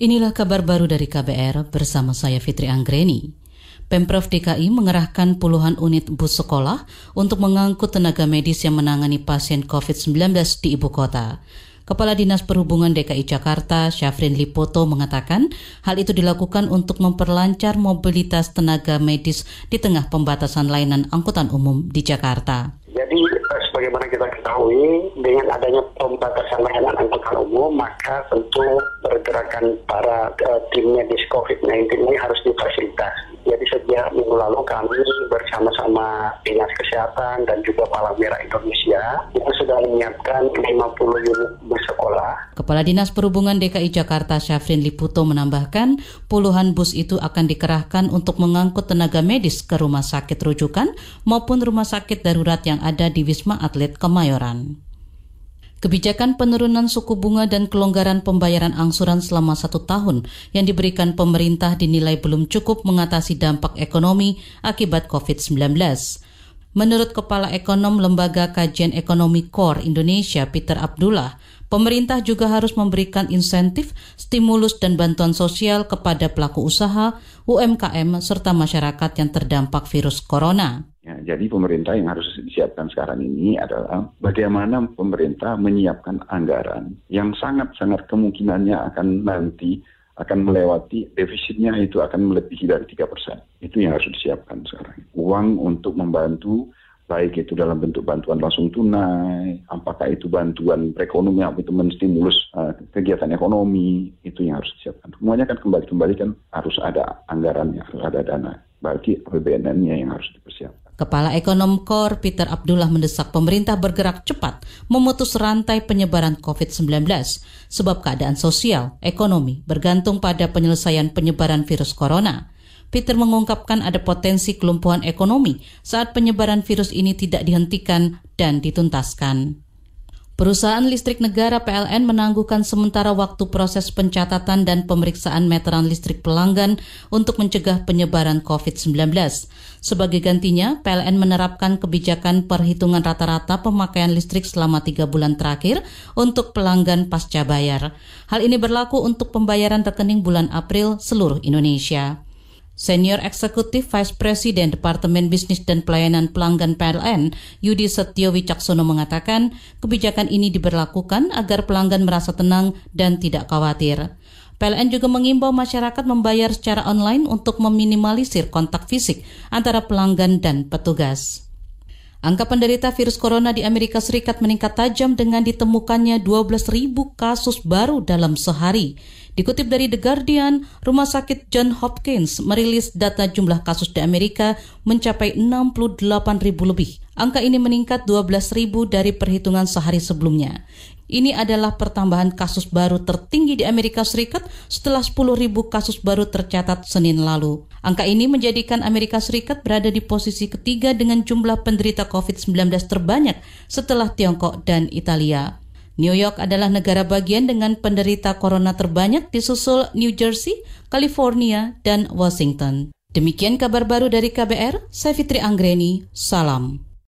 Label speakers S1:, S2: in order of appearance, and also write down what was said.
S1: Inilah kabar baru dari KBR bersama saya Fitri Anggreni. Pemprov DKI mengerahkan puluhan unit bus sekolah untuk mengangkut tenaga medis yang menangani pasien COVID-19 di ibu kota. Kepala Dinas Perhubungan DKI Jakarta, Syafrin Lipoto mengatakan hal itu dilakukan untuk memperlancar mobilitas tenaga medis di tengah pembatasan layanan angkutan umum di Jakarta.
S2: Jadi sebagaimana kita ketahui dengan adanya pembatasan layanan maka tentu pergerakan para uh, tim medis COVID-19 ini harus difasilitasi. Jadi sejak minggu lalu kami bersama-sama Dinas Kesehatan dan juga Palang Merah Indonesia itu sudah menyiapkan 50 unit bus sekolah.
S1: Kepala Dinas Perhubungan DKI Jakarta Syafrin Liputo menambahkan puluhan bus itu akan dikerahkan untuk mengangkut tenaga medis ke rumah sakit rujukan maupun rumah sakit darurat yang ada di Wisma Atlet Kemayoran. Kebijakan penurunan suku bunga dan kelonggaran pembayaran angsuran selama satu tahun yang diberikan pemerintah dinilai belum cukup mengatasi dampak ekonomi akibat COVID-19. Menurut Kepala Ekonom Lembaga Kajian Ekonomi Core Indonesia, Peter Abdullah, pemerintah juga harus memberikan insentif, stimulus, dan bantuan sosial kepada pelaku usaha, UMKM, serta masyarakat yang terdampak virus corona.
S3: Ya, jadi pemerintah yang harus disiapkan sekarang ini adalah bagaimana pemerintah menyiapkan anggaran yang sangat-sangat kemungkinannya akan nanti akan melewati defisitnya itu akan melebihi dari tiga persen. Itu yang harus disiapkan sekarang. Uang untuk membantu baik itu dalam bentuk bantuan langsung tunai, apakah itu bantuan perekonomian, itu menstimulus uh, kegiatan ekonomi, itu yang harus disiapkan. Semuanya kan kembali-kembali kan harus ada anggarannya, harus ada dana. Berarti APBN-nya yang harus dipersiapkan.
S1: Kepala Ekonom Kor Peter Abdullah mendesak pemerintah bergerak cepat memutus rantai penyebaran COVID-19 sebab keadaan sosial, ekonomi bergantung pada penyelesaian penyebaran virus corona. Peter mengungkapkan ada potensi kelumpuhan ekonomi saat penyebaran virus ini tidak dihentikan dan dituntaskan. Perusahaan listrik negara PLN menangguhkan sementara waktu proses pencatatan dan pemeriksaan meteran listrik pelanggan untuk mencegah penyebaran COVID-19. Sebagai gantinya, PLN menerapkan kebijakan perhitungan rata-rata pemakaian listrik selama tiga bulan terakhir untuk pelanggan pasca bayar. Hal ini berlaku untuk pembayaran rekening bulan April seluruh Indonesia. Senior Eksekutif Vice President Departemen Bisnis dan Pelayanan Pelanggan PLN, Yudi Setio Wicaksono mengatakan kebijakan ini diberlakukan agar pelanggan merasa tenang dan tidak khawatir. PLN juga mengimbau masyarakat membayar secara online untuk meminimalisir kontak fisik antara pelanggan dan petugas. Angka penderita virus corona di Amerika Serikat meningkat tajam dengan ditemukannya 12.000 kasus baru dalam sehari. Dikutip dari The Guardian, Rumah Sakit John Hopkins merilis data jumlah kasus di Amerika mencapai 68 ribu lebih. Angka ini meningkat 12 ribu dari perhitungan sehari sebelumnya. Ini adalah pertambahan kasus baru tertinggi di Amerika Serikat setelah 10 ribu kasus baru tercatat Senin lalu. Angka ini menjadikan Amerika Serikat berada di posisi ketiga dengan jumlah penderita COVID-19 terbanyak setelah Tiongkok dan Italia. New York adalah negara bagian dengan penderita corona terbanyak di susul New Jersey, California, dan Washington. Demikian kabar baru dari KBR, saya Fitri Anggreni, salam.